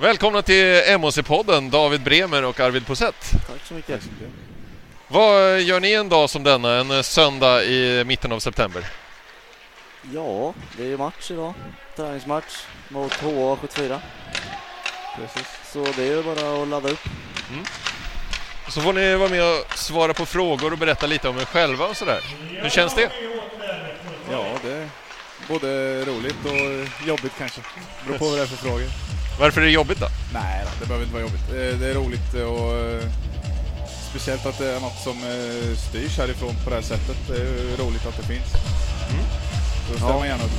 Välkomna till MHC-podden, David Bremer och Arvid Posett. Tack så mycket. Vad gör ni en dag som denna, en söndag i mitten av september? Ja, det är ju match idag. Träningsmatch mot HA74. Precis. Så det är ju bara att ladda upp. Så får ni vara med och svara på frågor och berätta lite om er själva och sådär. Hur känns det? Ja, det är både roligt och jobbigt kanske. Beror på vad det är för frågor. Varför är det jobbigt då? Nej det behöver inte vara jobbigt. Eh, Det är roligt och eh, speciellt att det är något som eh, styrs härifrån på det här sättet. Det är roligt att det finns. Så ställer Ja. man gärna upp.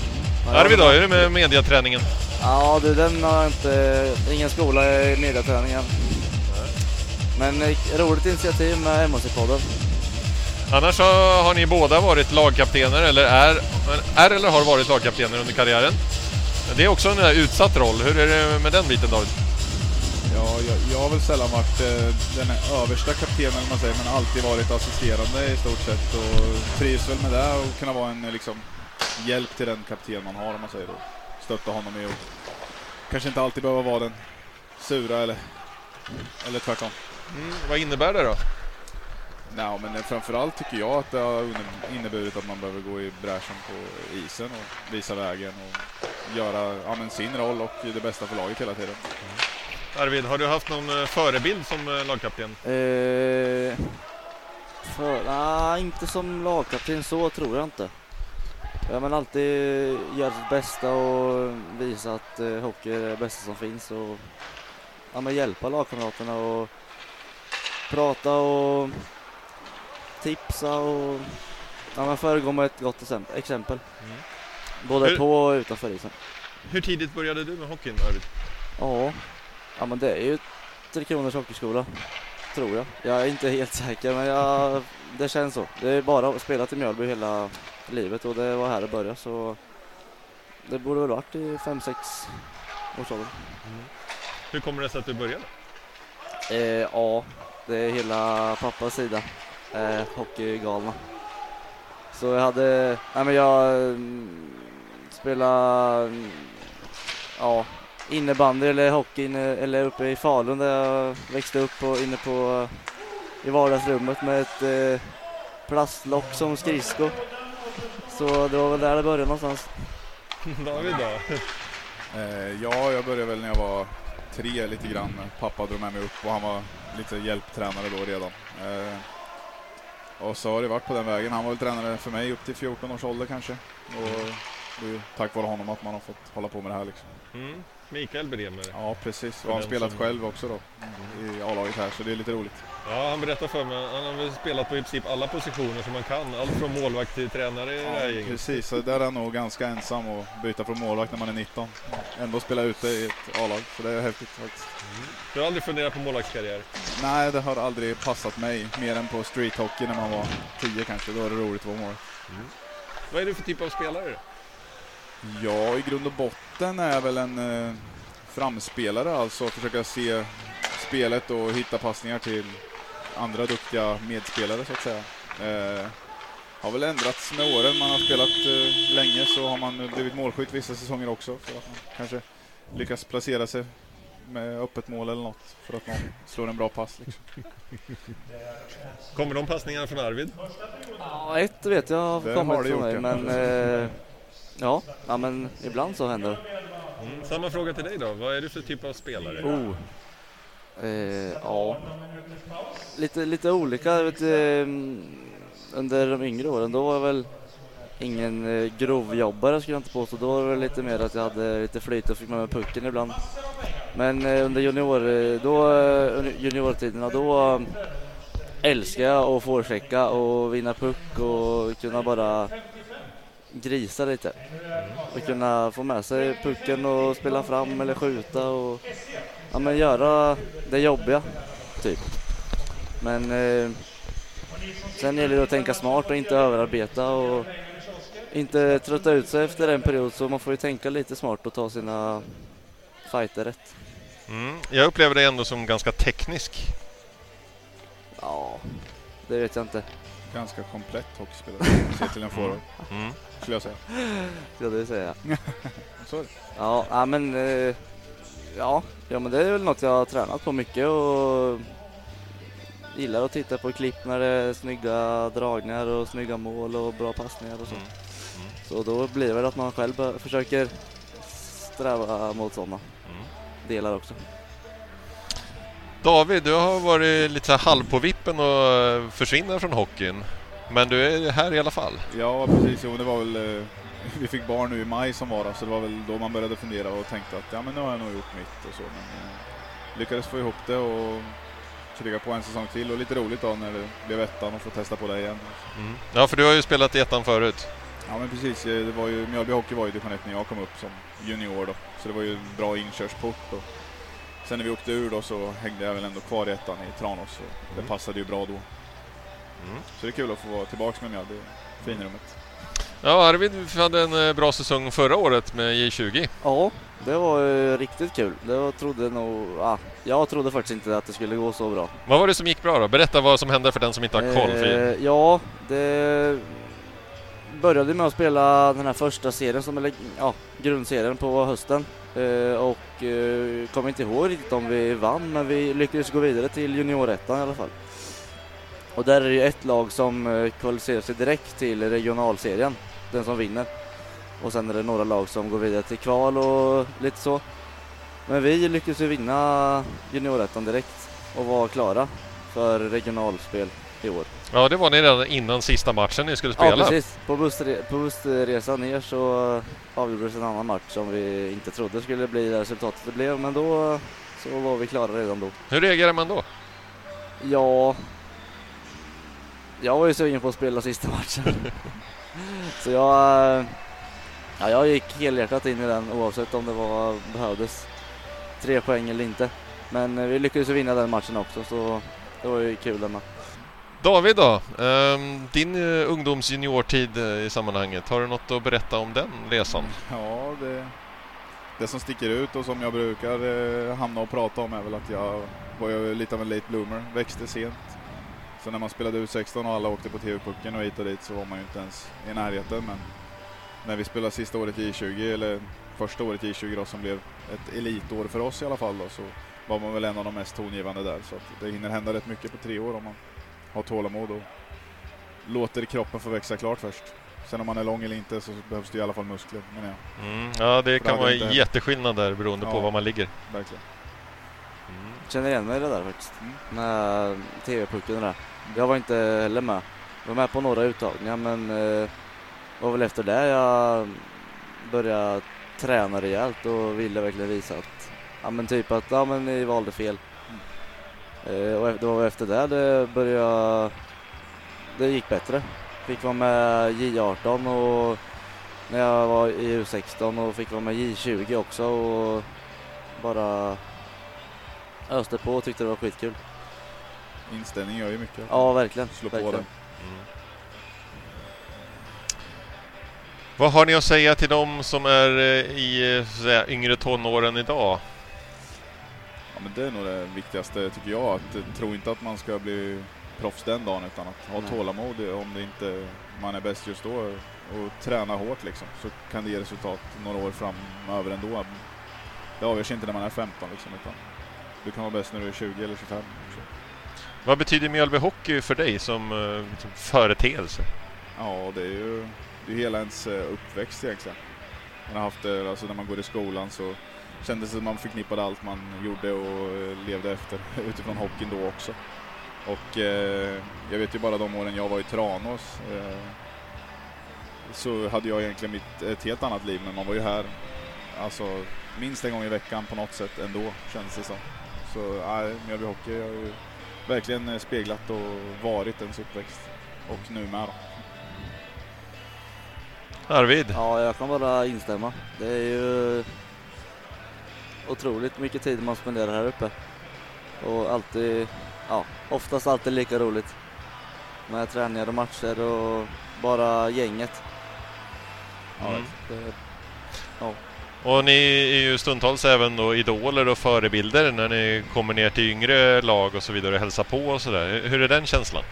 Arvid då, hur är det med mediaträningen? Ja, du, den har inte... Ingen skola i mediaträningen. Men roligt initiativ med MHC-podden. Annars har ni båda varit lagkaptener, eller är, är eller har varit lagkaptener under karriären. Det är också en eh, utsatt roll. Hur är det med den biten David? Ja, jag, jag har väl sällan varit eh, den översta kaptenen, man säger, men alltid varit assisterande i stort sett och trivs väl med det och kunna vara en eh, liksom, hjälp till den kapten man har, om man säger då. Stötta honom i och kanske inte alltid behöva vara den sura eller, eller tvärtom. Mm, vad innebär det då? Nej, men framförallt tycker jag att det har inne- inneburit att man behöver gå i bräschen på isen och visa vägen och göra ja, men sin roll och det bästa för laget hela tiden. Arvid, har du haft någon eh, förebild som eh, lagkapten? Eh, för, nej, inte som lagkapten så tror jag inte. Ja, men alltid göra sitt bästa och visa att eh, hockey är det bästa som finns och ja, men hjälpa lagkamraterna och prata och tipsa och ja, men föregå med ett gott exemp- exempel. Mm. Både Hur- på och utanför isen. Hur tidigt började du med hockeyn Arvid? Ja, ja men det är ju Tre Kronors Hockeyskola. Tror jag. Jag är inte helt säker men jag, det känns så. Det är bara spelat i Mjölby hela livet och det var här det började så det borde väl varit i 5-6 års ålder. Hur kommer det sig att du började? Eh, ja, det är hela pappas sida. Eh, hockeygalna. Så jag hade, nej men jag mm, spelade mm, ja, innebandy eller hockey inne, eller uppe i Falun där jag växte upp och inne på i vardagsrummet med ett eh, plastlock som skridsko. Så det var väl där det började någonstans. David då? Eh, ja, jag började väl när jag var tre lite grann. Pappa drog med mig upp och han var lite hjälptränare då redan. Eh, och så har det varit på den vägen. Han var väl tränare för mig upp till 14 års ålder kanske. Och det är ju tack vare honom att man har fått hålla på med det här liksom. Mm. Mikael Bremer. Ja, precis. Och han den spelat som- själv också då i A-laget här, så det är lite roligt. Ja, han berättade för mig. Han har väl spelat på i princip alla positioner som man kan. Allt från målvakt till tränare i det här gänget. Precis, så där är han nog ganska ensam och byta från målvakt när man är 19. Ändå spela ute i ett A-lag, så det är häftigt faktiskt. Du har aldrig funderat på målvaktskarriär? Nej, det har aldrig passat mig, mer än på streethockey när man var 10 kanske. Då är det roligt att vara målvakt. Vad är du för typ av spelare? Ja, i grund och botten är jag väl en eh, framspelare, alltså försöka se spelet och hitta passningar till andra duktiga medspelare så att säga. Eh, har väl ändrats med åren. Man har spelat eh, länge så har man blivit målskytt vissa säsonger också. För att man kanske lyckas placera sig med öppet mål eller något för att man slår en bra pass. Liksom. Kommer de passningarna från Arvid? Ja, ett vet jag har Det kommit har det från gjort, mig ja. men eh, ja, ja, men ibland så händer det. Mm. Samma fråga till dig då. Vad är du för typ av spelare? Oh. Eh, ja. Lite, lite olika. Vet, mm, under de yngre åren då var jag väl ingen eh, grovjobbare skulle jag inte påstå. Då var det väl lite mer att jag hade lite flyt och fick med mig pucken ibland. Men eh, under junior, eh, då, eh, juniortiderna då eh, älskar jag att forechecka och vinna puck och kunna bara grisa lite. Och kunna få med sig pucken och spela fram eller skjuta och ja, men göra det jobbiga, typ. Men eh, sen gäller det att tänka smart och inte överarbeta och inte trötta ut sig efter en period så man får ju tänka lite smart och ta sina fighter rätt. Mm. Jag upplever dig ändå som ganska teknisk. Ja, det vet jag inte. Ganska komplett hockeyspelare, se till en forward, Mm. skulle jag säga. Ska du säga. Så är det. Ja, ja men eh, Ja, ja men det är väl något jag har tränat på mycket och gillar att titta på klipp när det är snygga dragningar och snygga mål och bra passningar och så. Mm. Mm. Så då blir det väl att man själv försöker sträva mot sådana Mm. delar också. David, du har varit lite så halv på vippen och eh, försvinner från hockeyn. Men du är här i alla fall. Ja, precis. Jo, det var väl... eh, Vi fick barn nu i maj som var så det var väl då man började fundera och tänkte att ja, men nu har jag nog gjort mitt och så. Men eh, lyckades få ihop det och kriga på en säsong till och lite roligt då när det blev ettan och få testa på det igen. Mm. Ja, för du har ju spelat i ettan förut. Ja men precis, eh, det var ju, Mjölby Hockey var ju division 1 när jag kom upp som junior då. Så det var ju en bra inkörsport. Och sen när vi åkte ur då så hängde jag väl ändå kvar i ettan i Tranås. Och det Mm. passade ju bra då. Mm. Så det är kul att få vara tillbaks med Mjölby. Finrummet. Ja, Arvid hade en eh, bra säsong förra året med J20. Ja, det var ju riktigt kul. Det var, trodde nog, ah, jag trodde faktiskt inte att det skulle gå så bra. Vad var det som gick bra då? Berätta vad som hände för den som inte har koll. För... Eh, ja, det började med att spela den här första serien, som, eller ja, grundserien på hösten. Eh, och eh, kommer inte ihåg riktigt om vi vann, men vi lyckades gå vidare till juniorettan i alla fall. Och där är det ju ett lag som eh, kvalificerar sig direkt till regionalserien, den som vinner. Och sen är det några lag som går vidare till kval och lite så. Men vi lyckades ju vinna juniorettan direkt och var klara för regionalspel i år. Ja, det var ni redan innan sista matchen ni skulle Ja spela. precis, på, bussre på bussresan ner så avgjordes en annan match som vi inte trodde skulle bli det resultatet det blev men då så var vi klara redan då. Hur reagerar man då? Ja, jag var ju sugen på att spela sista matchen. så jag, ja, jag gick helhjärtat in i den oavsett om det var, behövdes tre poäng eller inte. Men eh, vi lyckades vinna den matchen också så det var ju kul ändå. David då? Ehm, din eh, ungdomsjuniortid eh, i sammanhanget. Har du något att berätta om den resan? Ja, det, det som sticker ut och som jag brukar eh, hamna och prata om är väl att jag var ju lite av en late bloomer, växte sent. Så när man spelade U16 och alla åkte på TV-pucken och hit och dit så var man ju inte ens i närheten. Men när vi spelade sista året i I20, eller första året i I20 då, som blev ett elitår för oss i alla fall då, så var man väl en av de mest tongivande där. Så att det hinner hända rätt mycket på tre år om man har tålamod och låter kroppen få växa klart först. Sen om man är lång eller inte så behövs det i alla fall muskler, menar jag. Mm. Ja, det kan hade vara inte- jätteskillnad där beroende på Ja. var man ligger. Verkligen. Mm. Känner igen mig i det där faktiskt. Mm. Med TV-pucken och det där. Jag var inte heller med. Jag var med på några uttagningar men eh, var väl efter det jag började träna rejält och ville verkligen visa att, ja men typ att, ja men ni valde fel. Eh, och det var efter det det började, det gick bättre. Fick vara med J18 och när jag var i U16 och fick vara med J20 också och bara öste på och tyckte det var skitkul. Inställning gör ju mycket. Ja, verkligen. Slå på verkligen. det. Mm. Vad har ni att säga till de som är eh, i eh, så att säga, yngre tonåren idag? Men det är nog det viktigaste tycker jag. Att, eh, tro inte att man ska bli proffs den dagen utan att ha Nej. tålamod om det inte man är bäst just då och träna hårt liksom. Så kan det ge resultat några år framöver ändå. Det avgörs inte när man är 15 liksom utan du kan vara bäst när du är 20 eller 25. Så. Vad betyder Mjölby Hockey för dig som, eh, som företeelse? Ja, det är ju det är hela ens eh, uppväxt egentligen. Man har haft det, alltså när man går i skolan så kändes som man förknippade allt man gjorde och eh, levde efter utifrån hockeyn då också. Och eh, jag vet ju bara de åren jag var i Tranås eh, så hade jag egentligen mitt, ett helt annat liv men man var ju här alltså minst en gång i veckan på något sätt ändå kändes det som. Så nej, Mjölby Hockey har ju verkligen eh, speglat och varit ens uppväxt och nu med då. Arvid? Ja, jag kan bara instämma. Det är ju otroligt mycket tid man spenderar här uppe. Och alltid, ja, oftast alltid lika roligt. Med träningar och matcher och bara gänget. Mm. Det, Och ni är ju stundtals även då idoler och förebilder när ni kommer ner till yngre lag och så vidare och hälsar på och sådär. Hur är den känslan?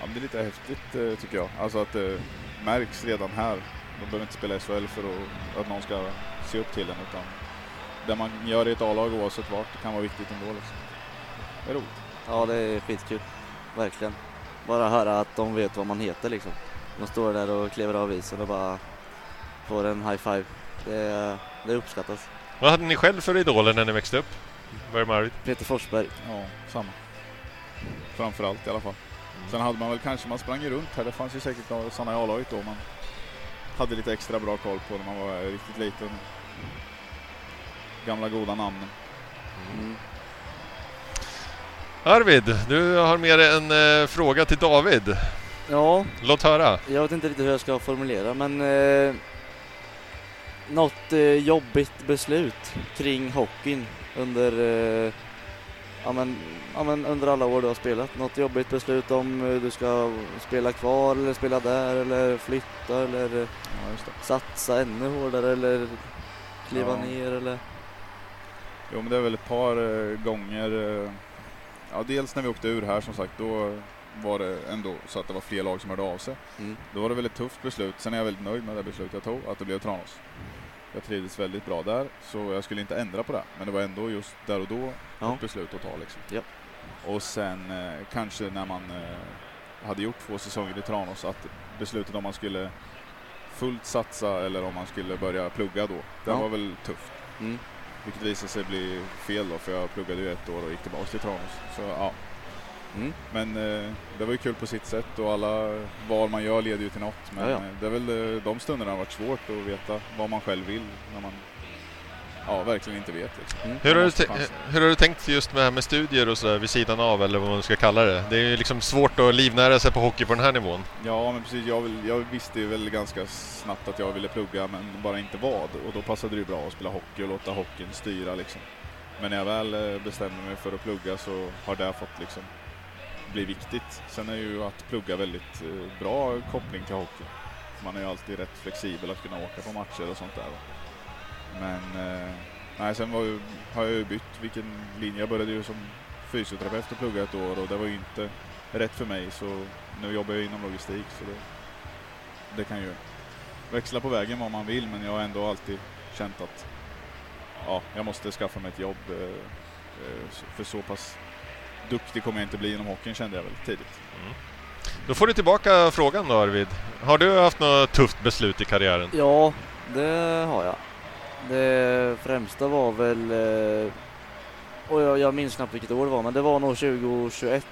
Ja, det är lite häftigt eh, tycker jag. Alltså att det märks redan här. De behöver inte spela SHL för att, att någon ska se upp till en utan det man gör i ett A-lag oavsett vart, det kan vara viktigt ändå liksom. Det är roligt. Ja, det är skitkul. Verkligen. Bara höra att de vet vad man heter liksom. De står där och kliver av isen och bara får en high five. Det, det uppskattas. Vad hade ni själv för idoler när ni växte upp? Börjar med Arvid. Peter Forsberg. Ja, samma. Framförallt i alla fall. Sen hade man väl kanske, man sprang ju runt här, det fanns ju säkert några sådana i A-laget då man hade lite extra bra koll på när man var riktigt liten. Gamla goda namnen. Mm. Arvid, du har med dig en eh, fråga till David. Ja, Låt höra. jag vet inte riktigt hur jag ska formulera men eh, något eh, jobbigt beslut kring hockeyn under, eh, ja, men, ja, men under alla år du har spelat. Något jobbigt beslut om eh, du ska spela kvar eller spela där eller flytta eller Ja, just det. satsa ännu hårdare eller kliva Ja. ner eller... Jo men det är väl ett par eh, gånger. Eh, ja, dels när vi åkte ur här som sagt, då var det ändå så att det var fler lag som hörde av sig. Mm. Då var det väl ett tufft beslut. Sen är jag väldigt nöjd med det beslutet jag tog, att det blev Tranås. Jag trivdes väldigt bra där, så jag skulle inte ändra på det. Men det var ändå just där och då Ja. ett beslut att ta liksom. Ja. Och sen eh, kanske när man eh, hade gjort två säsonger i Tranås, att beslutet om man skulle fullt satsa eller om man skulle börja plugga då, det Ja. var väl tufft. Mm. Vilket visade sig bli fel då, för jag pluggade ju ett år och gick tillbaka till Tranås. Så ja, Mm. men eh, det var ju kul på sitt sätt och alla val man gör leder ju till något. Men Ja, ja. eh, det är väl eh, de stunderna har varit svårt att veta vad man själv vill när man ja, verkligen inte vet. Liksom. Mm. Hur har, du hur har du tänkt just med, med studier och sådär vid sidan av eller vad man ska kalla det? Det är ju liksom svårt att livnära sig på hockey på den här nivån. Ja, men precis. Jag, vill, jag visste ju väl ganska snabbt att jag ville plugga, men bara inte vad. Och då passade det ju bra att spela hockey och låta hockeyn styra liksom. Men när jag väl eh, bestämde mig för att plugga så har det fått liksom bli viktigt. Sen är ju att plugga väldigt eh, bra koppling till hockey. Man är ju alltid rätt flexibel att kunna åka på matcher och sånt där. Men eh, nej, sen var ju, har jag ju bytt vilken linje. Jag började ju som fysioterapeut och plugga ett år och det var ju inte rätt för mig. Så nu jobbar jag inom logistik så det, det kan ju växla på vägen vad man vill men jag har ändå alltid känt att ja, jag måste skaffa mig ett jobb. eh, eh, För så pass duktig kommer jag inte bli inom hockeyn kände jag väl tidigt. Då får du tillbaka frågan då Arvid. Har du haft något tufft beslut i karriären? Ja, det har jag. Det främsta var väl, eh, och jag, jag minns knappt vilket år det var, men det var nog 2021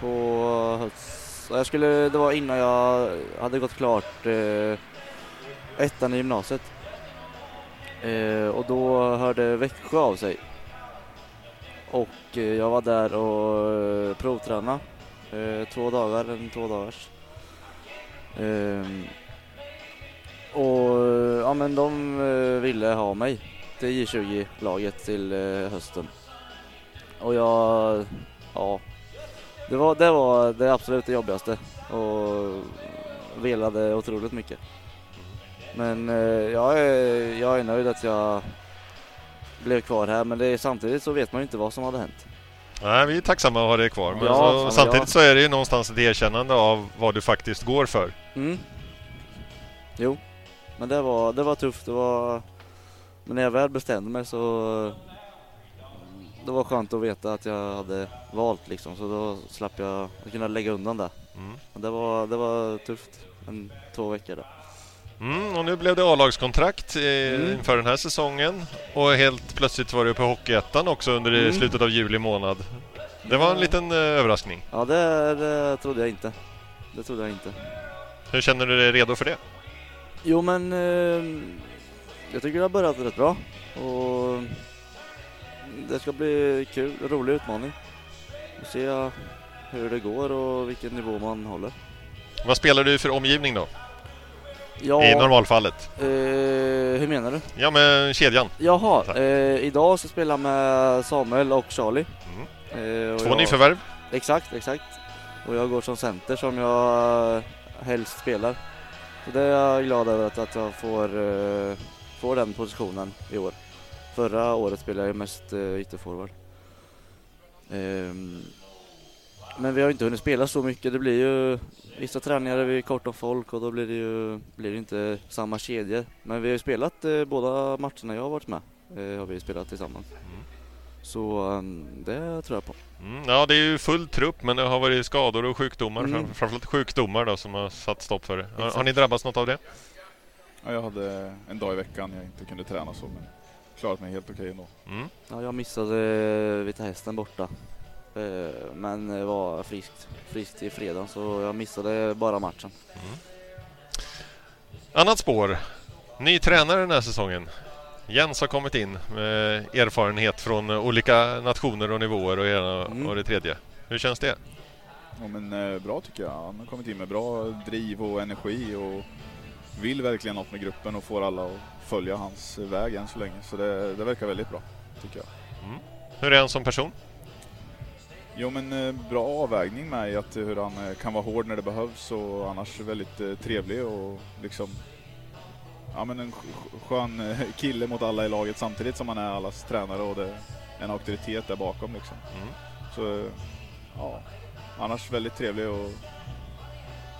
på höst. Jag skulle, det var innan jag hade gått klart eh, ettan i gymnasiet. Eh, och då hörde Växjö av sig. Och eh, jag var där och eh, provtränade eh, två dagar, en två dagars. Ehm, och ja men de eh, ville ha mig till J20-laget till eh, hösten. Och jag, ja, det var, det var det absolut det jobbigaste och velade otroligt mycket. Men eh, jag, är, jag är nöjd att jag blev kvar här men det är, samtidigt så vet man ju inte vad som hade hänt. Nej, vi är tacksamma att ha dig kvar. Men Ja, så, samtidigt jag- så är det ju någonstans ett erkännande av vad du faktiskt går för. Mm. Jo, men det var, det var tufft. Det var... Men när jag väl bestämde mig så... Det var skönt att veta att jag hade valt liksom, så då slapp jag kunna lägga undan det. Mm. Det var, det var tufft, en, två veckor där. Mm, och nu blev det A-lagskontrakt Mm. inför den här säsongen. Och helt plötsligt var du på Hockeyettan också under Mm. slutet av juli månad. Det var en liten eh, överraskning. Ja, det, det trodde jag inte. Det trodde jag inte. Hur känner du dig redo för det? Jo, men eh, jag tycker det har börjat rätt bra. Och det ska bli kul, rolig utmaning. Och se hur det går och vilken nivå man håller. Vad spelar du för omgivning då? Ja, I normalfallet? eh, hur menar du? Ja, med kedjan. Jaha, eh, idag ska jag spela med Samuel och Charlie. Mm. Eh, och Två jag- nyförvärv. Exakt, exakt. Och jag går som center som jag helst spelar. Så det är jag glad över att, att jag får, uh, får den positionen i år. Förra året spelade jag ju mest uh, ytterforward. Um, men vi har inte hunnit spela så mycket. Det blir ju vissa träningar är vi kort om folk och då blir det ju blir det inte samma kedjor. Men vi har ju spelat eh, båda matcherna jag har varit med. eh, har vi spelat tillsammans. Mm. Så um, det tror jag på. Mm, ja, det är ju full trupp men det har varit skador och sjukdomar. Mm. Fram, framförallt sjukdomar då, som har satt stopp för det. Har, har ni drabbats något av det? Ja, jag hade en dag i veckan jag inte kunde träna så, men klarat mig helt okej ändå. Mm. Ja, jag missade Vita Hästen borta. Eh, men eh, var friskt, friskt i fredag så jag missade bara matchen. Annat spår. Ny tränare den här säsongen. Jens har kommit in med erfarenhet från olika nationer och nivåer och det ena Mm. och det tredje. Hur känns det? Ja, men eh, bra tycker jag. Han har kommit in med bra driv och energi och vill verkligen något med gruppen och får alla att följa hans väg än så länge. Så det, det verkar väldigt bra, tycker jag. Hur är han som person? Jo men eh, bra avvägning med i att hur han eh, kan vara hård när det behövs och annars väldigt trevlig och liksom Ja men en sk- skön eh, kille mot alla i laget samtidigt som han är allas tränare och det är en auktoritet där bakom liksom. Mm. Så ja, annars väldigt trevlig och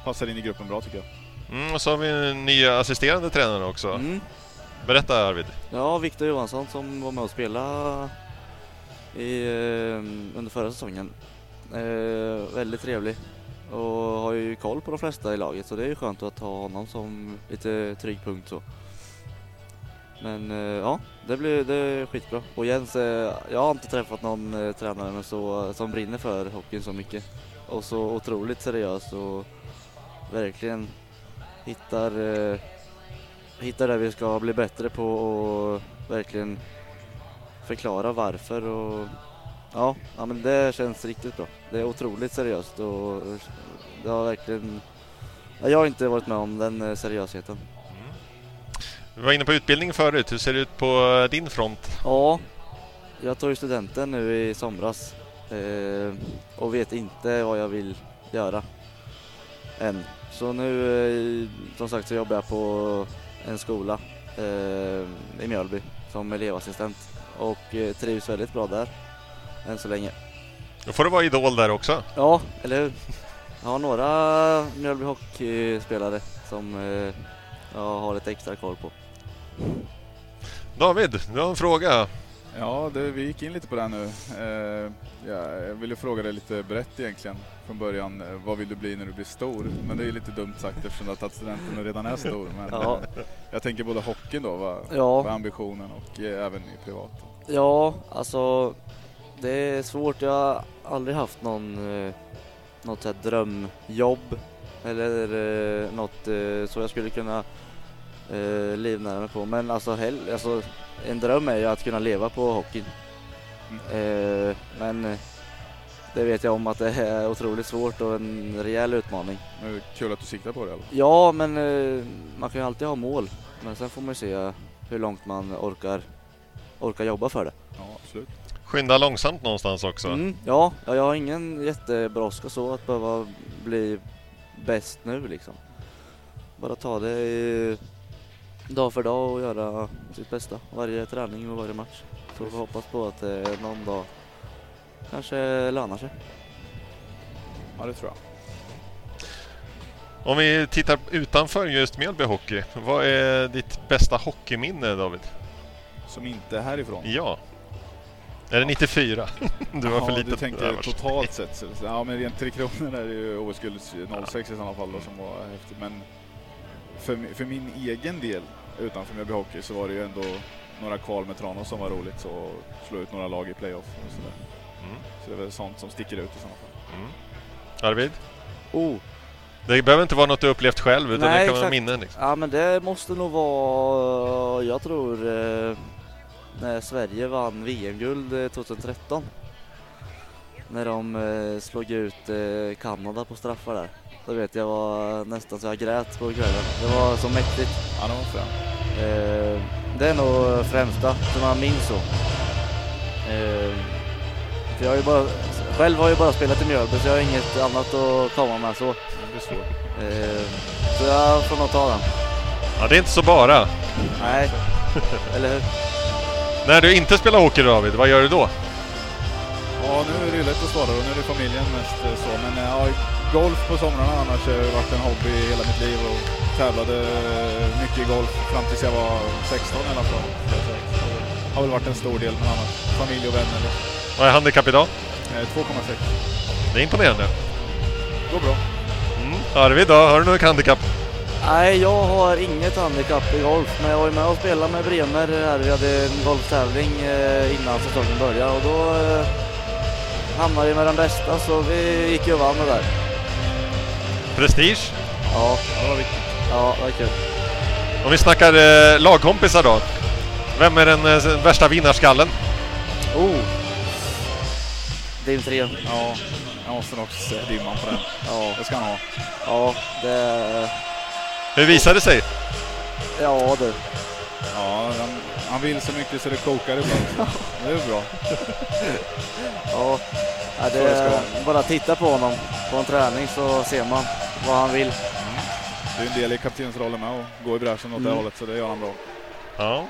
passar in i gruppen bra tycker jag. Mm, och så har vi en ny assisterande tränare också. Mm. Berätta Arvid. Ja, Viktor Johansson som var med och spelade i, eh, under förra säsongen. Eh, väldigt trevlig och har ju koll på de flesta i laget så det är ju skönt att ha honom som lite trygg punkt så. Men eh, ja, det blir det är skitbra. Och Jens, eh, jag har inte träffat någon eh, tränare men så, som brinner för hockeyn så mycket. Och så otroligt seriös och verkligen hittar Hittar det vi ska bli bättre på och verkligen förklara varför och ja, ja men det känns riktigt bra. Det är otroligt seriöst och det har verkligen ja, jag har inte varit med om den eh, seriösheten. Vi var inne på utbildning förut. Hur ser det ut på din front? Ja, jag tog studenten nu i somras eh, och vet inte vad jag vill göra än. Så nu, eh, som sagt, så jobbar jag på en skola eh, i Mjölby som elevassistent och eh, trivs väldigt bra där än så länge. Då får du vara idol där också. Ja, eller hur? Jag har några Mjölby hockeyspelare som eh, jag har lite extra koll på. David, du har en fråga. Ja, det, vi gick in lite på det här nu. Eh, ja, jag ville fråga dig lite brett egentligen från början. Eh, vad vill du bli när du blir stor? Men det är ju lite dumt sagt eftersom du har tagit studenten och redan är stor. Men Ja. jag tänker både hockeyn då, vad, Ja. ambitionen och eh, även i privat. Ja, alltså det är svårt. Jag har aldrig haft någon, eh, något så här drömjobb eller eh, något eh, så jag skulle kunna eh, livnära mig på. Men alltså, hell, alltså en dröm är ju att kunna leva på hockeyn. Eh, men det vet jag om att det är otroligt svårt och en rejäl utmaning. Men kul att du siktar på det fall. Ja, men eh, man kan ju alltid ha mål. Men sen får man ju se hur långt man orkar, orkar jobba för det. Ja, absolut. Skynda långsamt någonstans också. Mm, ja, ja, jag har ingen jättebrådska så att behöva bli bäst nu liksom. Bara ta det i, dag för dag och göra sitt bästa. Varje träning och varje match. Så vi hoppas på att det någon dag kanske lönar sig. Ja, det tror jag. Om vi tittar utanför just Mjölby Hockey. Vad är ditt bästa hockeyminne David? Som inte är härifrån. Ja. Är det 94? Du var för ja, liten. du tänker Ja, vars- totalt sett. Ja, men rent Tre Kronor är det ju OS-guld 06 i sådana fall då, som var häftigt. Men för, för min egen del utanför Mjölby Hockey så var det ju ändå några kval med Tranås som var roligt. Så slå ut några lag i playoff och sådär. Mm. Så det är väl sånt som sticker ut i sådana fall. Mm. Arvid? Oh, Det behöver inte vara något du upplevt själv utan Nej, det kan vara exakt. minnen. Liksom. ja men det måste nog vara, jag tror, eh, när Sverige vann VM-guld eh, 2013. När de eh, slog ut eh, Kanada på straffar där. Då vet jag var nästan så jag grät på kvällen. Det var så mäktigt. Ja, det var fram. Eh, det är nog främsta som man minns så. Eh, för jag har ju bara, själv har jag ju bara spelat i Mjölby så jag har inget annat att komma med så. Det blir svårt. Eh, så jag får nog ta den. Ja, det är inte så bara. Nej, eller hur? När du inte spelar hockey David, vad gör du då? Ja, nu är det ju lätt att svara och nu är det familjen mest eh, så. Men eh, ja, golf på somrarna annars har det varit en hobby hela mitt liv och tävlade eh, mycket i golf fram tills jag var 16 i alla fall. Så har väl varit en stor del, men annars familj och vänner. Vad är handikapp idag? Eh, 2,6. Det är imponerande. Går bra. Mm. Arvid då, har du något handikapp? Nej, jag har inget handikapp i golf, men jag var med och spelade med Bremer här. Vi hade en golftävling eh, innan säsongen började och då eh, hamnade vi med den bästa så vi gick ju och vann det där. Prestige? Ja, Ja, det var viktigt. ja, det var kul. Om vi snackar eh, lagkompisar då. Vem är den eh, värsta vinnarskallen? Oh! Dim 3. Ja, jag måste nog se dimman på den. Ja, Det ska han ha. ja, det... Hur visar det sig? Ja du. Ja, han, han vill så mycket så det kokar ibland. Det är bra. Ja, det det, bara titta på honom på en träning så ser man vad han vill. Det är en del i kaptensrollen med att gå i bräschen åt det Mm. hållet, så det gör han bra. Ja.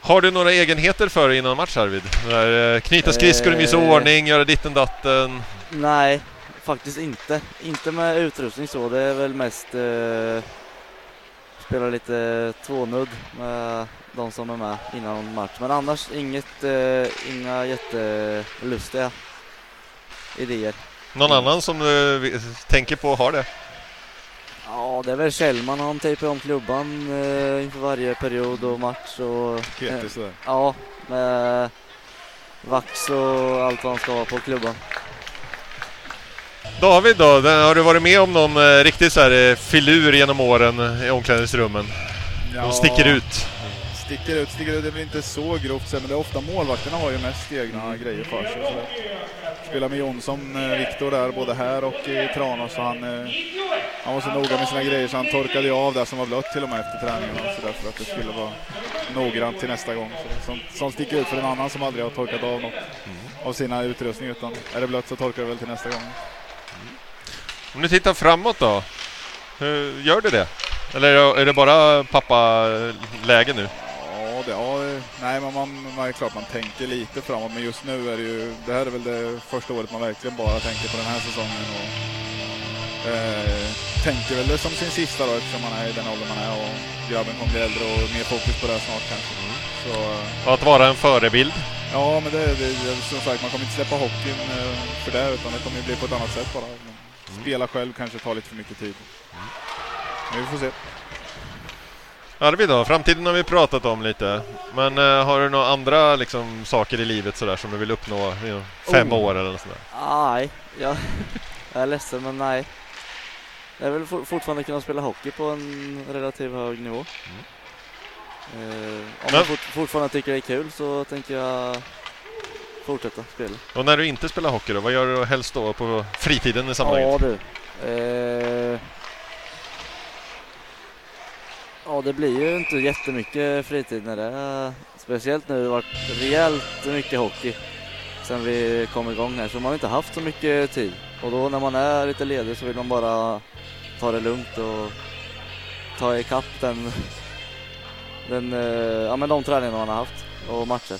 Har du några egenheter för dig innan match Arvid? Det där, eh, Knyta skridskor i viss Eh. ordning, göra ditten datten. Nej, faktiskt inte. Inte med utrustning så. Det är väl mest eh, spela lite tvånudd med de som är med innan match. Men annars inget, eh, inga jättelustiga idéer. Någon annan som du vi- tänker på har det? Ja, det är väl Kjellman. Han tejpar om klubban eh, inför varje period och match. Och, Petig sådär. Ja, med vax och allt vad han ska ha på klubban. David då, har du varit med om någon eh, riktig så här eh, filur genom åren i omklädningsrummen? De sticker ut. Sticker ut, sticker ut. Det är väl inte så grovt men det är ofta målvakterna har ju mest egna Mm. grejer för sig. Så. Spelar med Jonsson, eh, Viktor där, både här och i Tranås. Så han, han var så noga med sina grejer så han torkade ju av det som var blött till och med efter träningen. Så där, för att det skulle vara noggrant till nästa gång. Så som, som sticker ut för en annan som aldrig har torkat av något av sina utrustning. Utan är det blött så torkar det väl till nästa gång. Om du tittar framåt då? Hur, gör du det? Eller är det- bara pappa-läge nu? Ja, det, ja, nej, men man, man är klart man tänker lite framåt, men just nu är det ju, det här är väl det första året man verkligen bara tänker på den här säsongen och eh, tänker väl det som sin sista då eftersom man är i den åldern man är och grabben kommer bli äldre och mer fokus på det här snart kanske. Så, eh, Och att vara en förebild? Ja, men det, det, som sagt, man kommer inte släppa hockeyn eh, för det, utan det kommer ju bli på ett annat sätt bara. Spela själv kanske tar lite för mycket tid. Men vi får se. Arvid då? Framtiden har vi pratat om lite. Men eh, har du några andra liksom, saker i livet sådär som du vill uppnå inom fem Oh. år eller något sånt där? Nej, jag, jag är ledsen men nej. Jag vill for, fortfarande kunna spela hockey på en relativt hög nivå. Eh, om jag fort, fortfarande tycker det är kul så tänker jag fortsätta spela. Och när du inte spelar hockey då? Vad gör du helst då på fritiden i Ja sammanhanget? du. Eh, ja det blir ju inte jättemycket fritid när det är, speciellt nu har det varit rejält mycket hockey sen vi kom igång här så man har inte haft så mycket tid och då när man är lite ledig så vill man bara ta det lugnt och ta ikapp den, den eh, ja men de träningarna man har haft och matcher.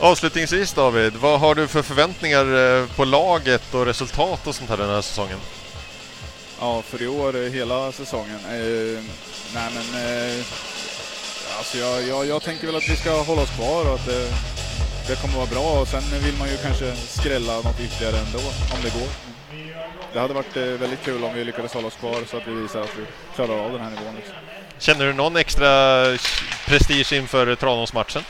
Avslutningsvis David, vad har du för förväntningar eh, på laget och resultat och sånt här den här säsongen? Ja, för i år, eh, hela säsongen. Eh, nej men, eh, alltså jag, jag, jag tänker väl att vi ska hålla oss kvar och att det, det kommer vara bra. Och sen vill man ju kanske skrälla något ytterligare ändå, om det går. Det hade varit väldigt kul om vi lyckades hålla oss kvar så att vi visar att vi klarar av den här nivån. Liksom. Känner du någon extra prestige inför Tranås-matchen?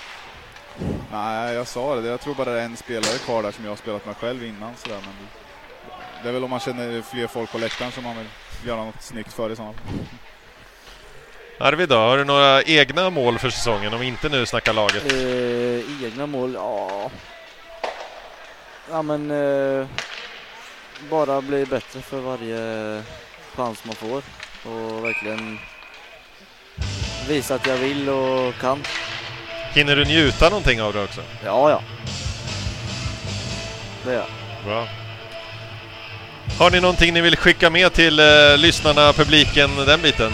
Nej, jag sa det. Jag tror bara det är en spelare kvar där som jag har spelat med själv innan. Sådär, men det är väl om man känner fler folk på läktaren som man vill göra något snyggt för i sådana fall. Arvid då, har du några egna mål för säsongen om vi inte nu snackar laget? Eh, egna mål, ja. Ja men eh, bara bli bättre för varje chans man får och verkligen visa att jag vill och kan. Hinner du njuta någonting av det också? Ja, ja. Det är jag. Bra. Har ni någonting ni vill skicka med till eh, lyssnarna, publiken, den biten?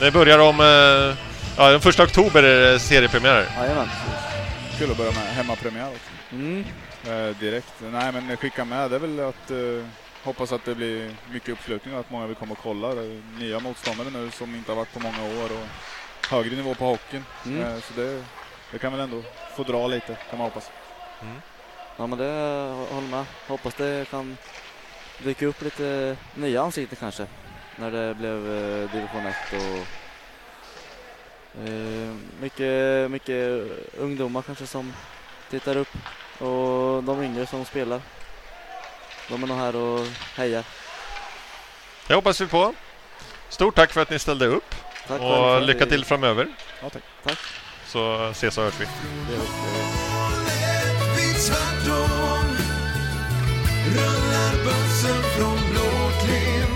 Det börjar om... Eh, ja, den första oktober är det seriepremiär. Jajamän. Kul att börja med hemmapremiär också. Mm. Eh, direkt. Nej men skicka med det är väl att eh, hoppas att det blir mycket uppslutning och att många vill komma och kolla. Det är nya motståndare nu som inte har varit på många år och högre nivå på hockeyn. Mm. Eh, Så det, det kan väl ändå få dra lite, kan man hoppas. Ja men det jag håller med. Hoppas det kan dyka upp lite nya ansikten kanske. När det blev eh, division 1 och eh, mycket, mycket ungdomar kanske som tittar upp och de yngre som spelar. De är nog här och hejar. Det hoppas vi på. Stort tack för att ni ställde upp Tack och lycka till framöver. Ja, tack. Tack. Så ses och hörs vi. Rullar bussen från Blåklint